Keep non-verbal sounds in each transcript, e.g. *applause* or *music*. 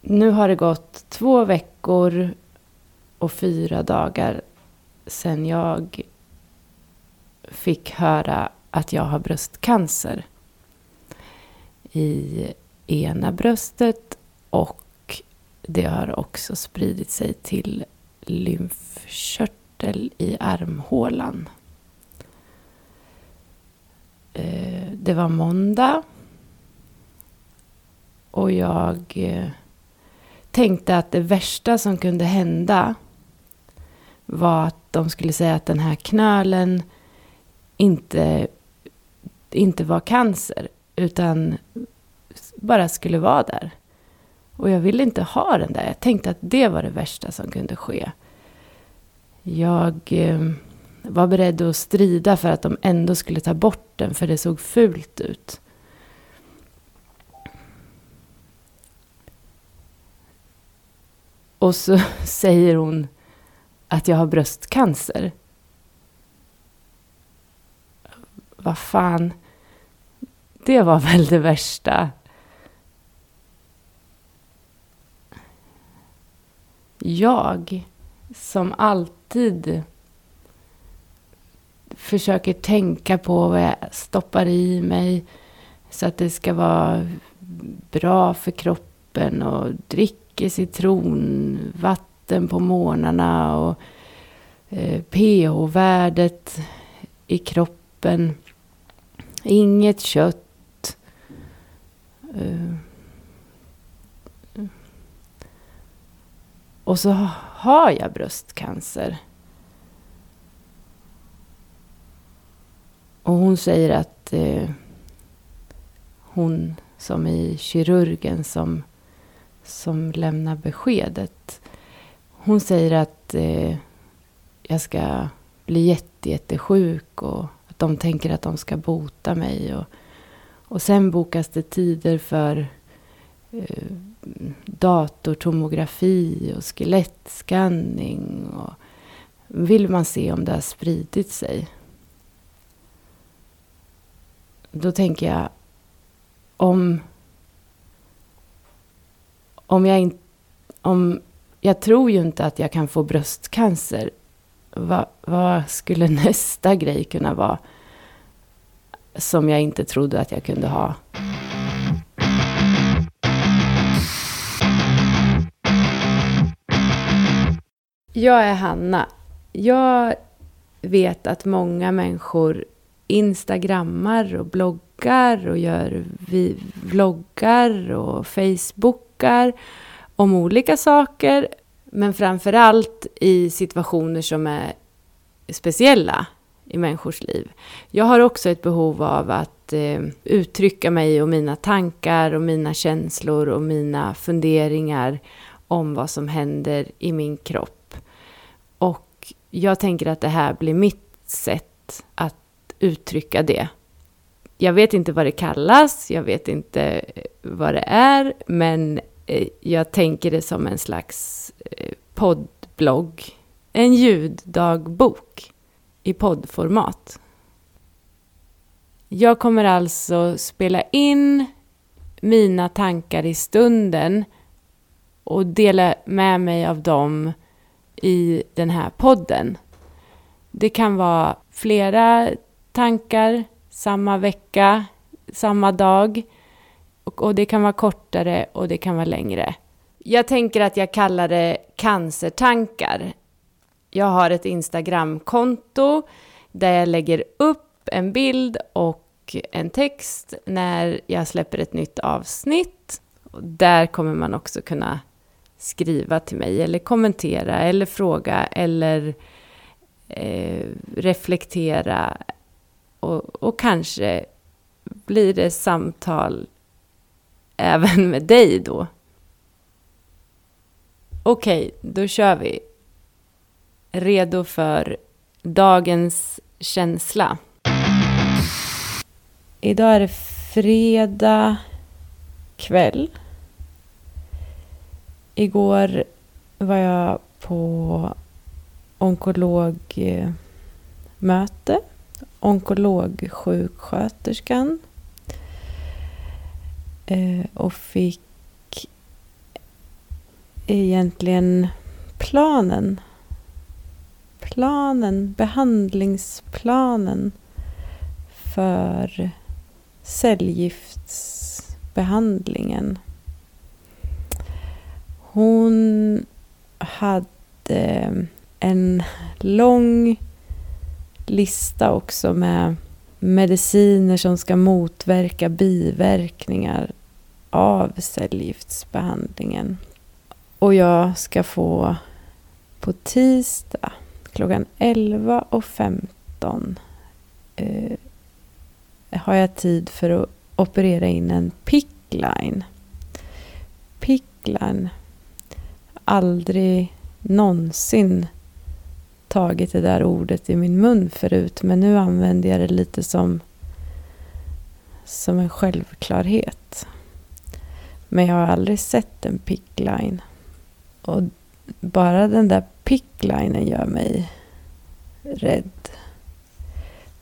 nu har det gått två veckor och fyra dagar sedan jag fick höra att jag har bröstcancer i ena bröstet och det har också spridit sig till lymfkörtel i armhålan. Eh, det var måndag och jag eh, tänkte att det värsta som kunde hända var att de skulle säga att den här knölen inte, inte var cancer utan bara skulle vara där. Och jag ville inte ha den där. Jag tänkte att det var det värsta som kunde ske. Jag eh, var beredd att strida för att de ändå skulle ta bort den, för det såg fult ut. Och så *laughs* säger hon att jag har bröstcancer. Vad fan. Det var väl det värsta. Jag, som alltid försöker tänka på vad jag stoppar i mig så att det ska vara bra för kroppen och dricker citronvatten på morgnarna och eh, pH-värdet i kroppen. Inget kött. Eh, och så har jag bröstcancer. Och hon säger att eh, hon som är kirurgen som, som lämnar beskedet. Hon säger att eh, jag ska bli jätte, jättesjuk och att de tänker att de ska bota mig. Och, och sen bokas det tider för eh, datortomografi och skelettskanning. Och vill man se om det har spridit sig. Då tänker jag om, om jag inte... Om, jag tror ju inte att jag kan få bröstcancer. Va, vad skulle *laughs* nästa grej kunna vara som jag inte trodde att jag kunde ha? Jag är Hanna. Jag vet att många människor instagrammar och bloggar och gör vloggar och facebookar om olika saker. Men framförallt i situationer som är speciella i människors liv. Jag har också ett behov av att eh, uttrycka mig och mina tankar och mina känslor och mina funderingar om vad som händer i min kropp. Och jag tänker att det här blir mitt sätt att uttrycka det. Jag vet inte vad det kallas, jag vet inte eh, vad det är, men eh, jag tänker det som en slags eh, poddblogg. En ljuddagbok i poddformat. Jag kommer alltså spela in mina tankar i stunden och dela med mig av dem i den här podden. Det kan vara flera tankar samma vecka, samma dag. Och, och, det kan vara kortare och det kan vara längre. Jag tänker att jag kallar det cancertankar. Jag har ett Instagramkonto där jag lägger upp en bild och en text när jag släpper ett nytt avsnitt. Och där kommer man också kunna skriva till mig eller kommentera eller fråga eller eh, reflektera och, och kanske blir det samtal även med dig då. Okej, då kör vi. Redo för dagens känsla. Idag är det fredag kväll. Igår var jag på onkologmöte onkologsjuksköterskan eh, och fick egentligen planen. Planen, behandlingsplanen för cellgiftsbehandlingen. Hon hade en lång lista också med mediciner som ska motverka biverkningar av cellgiftsbehandlingen. Och jag ska få på tisdag klockan 11.15 eh, har jag tid för att operera in en pickline. Pickline. Aldrig någonsin tagit det där ordet i min mun förut men nu använder jag det lite som, som en självklarhet. Men jag har aldrig sett en pickline. Och bara den där picklinen gör mig rädd.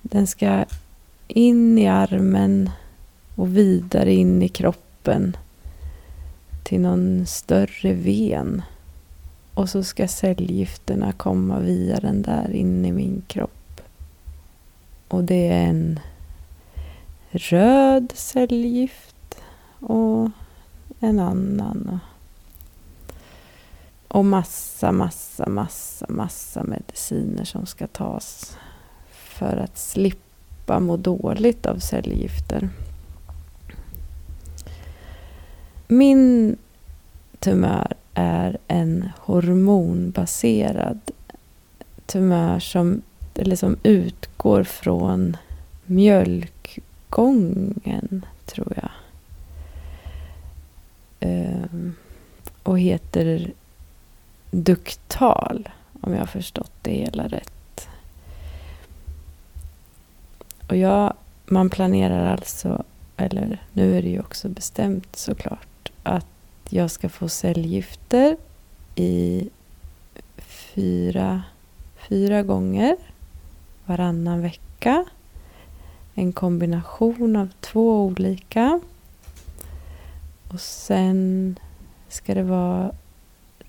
Den ska in i armen och vidare in i kroppen till någon större ven. Och så ska cellgifterna komma via den där in i min kropp. Och det är en röd cellgift och en annan. Och massa, massa, massa, massa mediciner som ska tas för att slippa må dåligt av cellgifter. Min tumör är en hormonbaserad tumör som, eller som utgår från mjölkgången, tror jag. Um, och heter duktal, om jag har förstått det hela rätt. Och jag, man planerar alltså, eller nu är det ju också bestämt såklart, att jag ska få cellgifter i fyra, fyra gånger varannan vecka. En kombination av två olika. Och sen ska det vara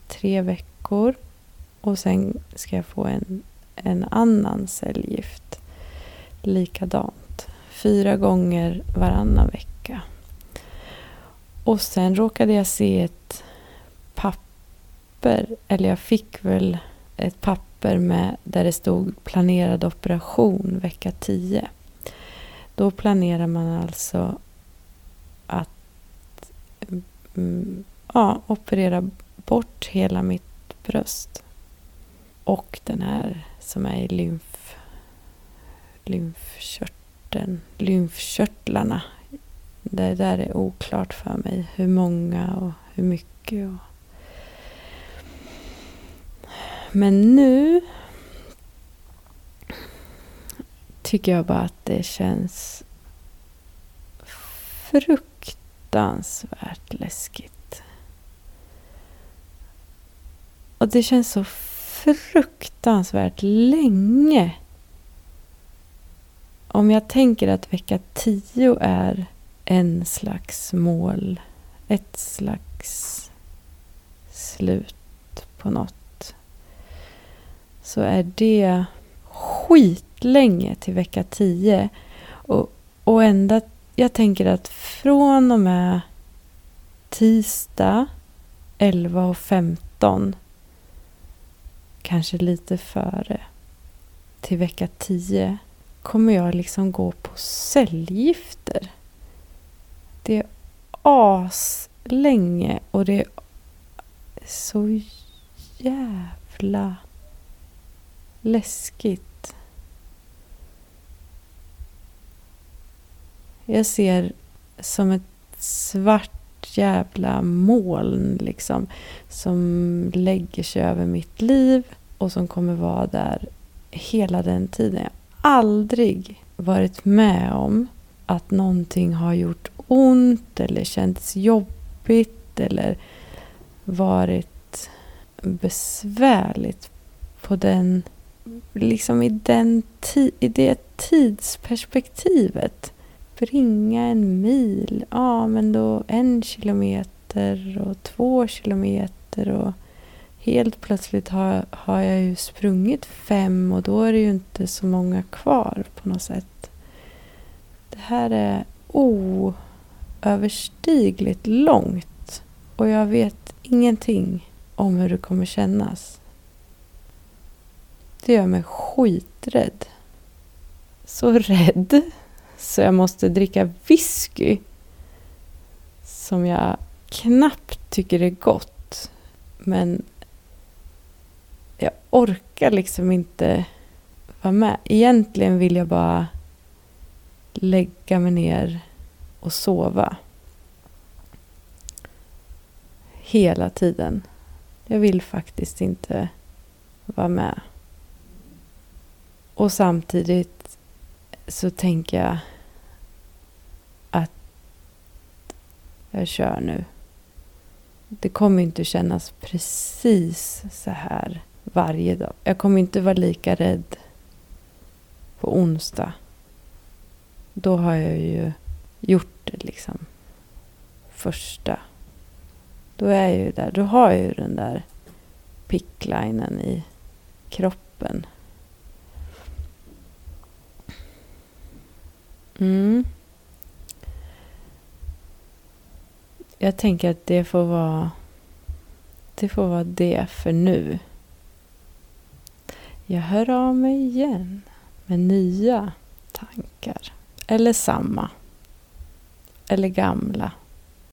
tre veckor. Och sen ska jag få en, en annan cellgift. Likadant. Fyra gånger varannan vecka. Och sen råkade jag se ett papper, eller jag fick väl ett papper med där det stod planerad operation vecka 10. Då planerar man alltså att mm, ja, operera bort hela mitt bröst. Och den här som är i lymf, lymfkörteln, lymfkörtlarna det där är oklart för mig. Hur många och hur mycket. Och... Men nu tycker jag bara att det känns fruktansvärt läskigt. Och det känns så fruktansvärt länge. Om jag tänker att vecka 10 är en slags mål, ett slags slut på något. Så är det skitlänge till vecka 10. Och, och ända, jag tänker att från och med tisdag 11 och 15 kanske lite före till vecka 10 kommer jag liksom gå på cellgifter. Det är aslänge och det är så jävla läskigt. Jag ser som ett svart jävla moln liksom som lägger sig över mitt liv och som kommer vara där hela den tiden. Jag har aldrig varit med om att någonting har gjort ont eller känts jobbigt eller varit besvärligt på den, liksom i, den i det tidsperspektivet. Springa en mil, ja men då en kilometer och två kilometer kilometer och helt plötsligt har, har jag ju sprungit fem och då är det ju inte så många kvar på något sätt. Det här är oöverstigligt långt och jag vet ingenting om hur det kommer kännas. Det gör mig skiträdd. Så rädd så jag måste dricka whisky som jag knappt tycker är gott. Men jag orkar liksom inte vara med. Egentligen vill jag bara lägga mig ner och sova. Hela tiden. Jag vill faktiskt inte vara med. Och samtidigt så tänker jag att jag kör nu. Det kommer inte kännas precis så här varje dag. Jag kommer inte vara lika rädd på onsdag. Då har jag ju gjort det liksom första. Då är jag ju där. Då har jag ju den där picklinen i kroppen. Mm. Jag tänker att det får vara det får vara det för nu. Jag hör av mig igen med nya tankar. Eller samma. Eller gamla.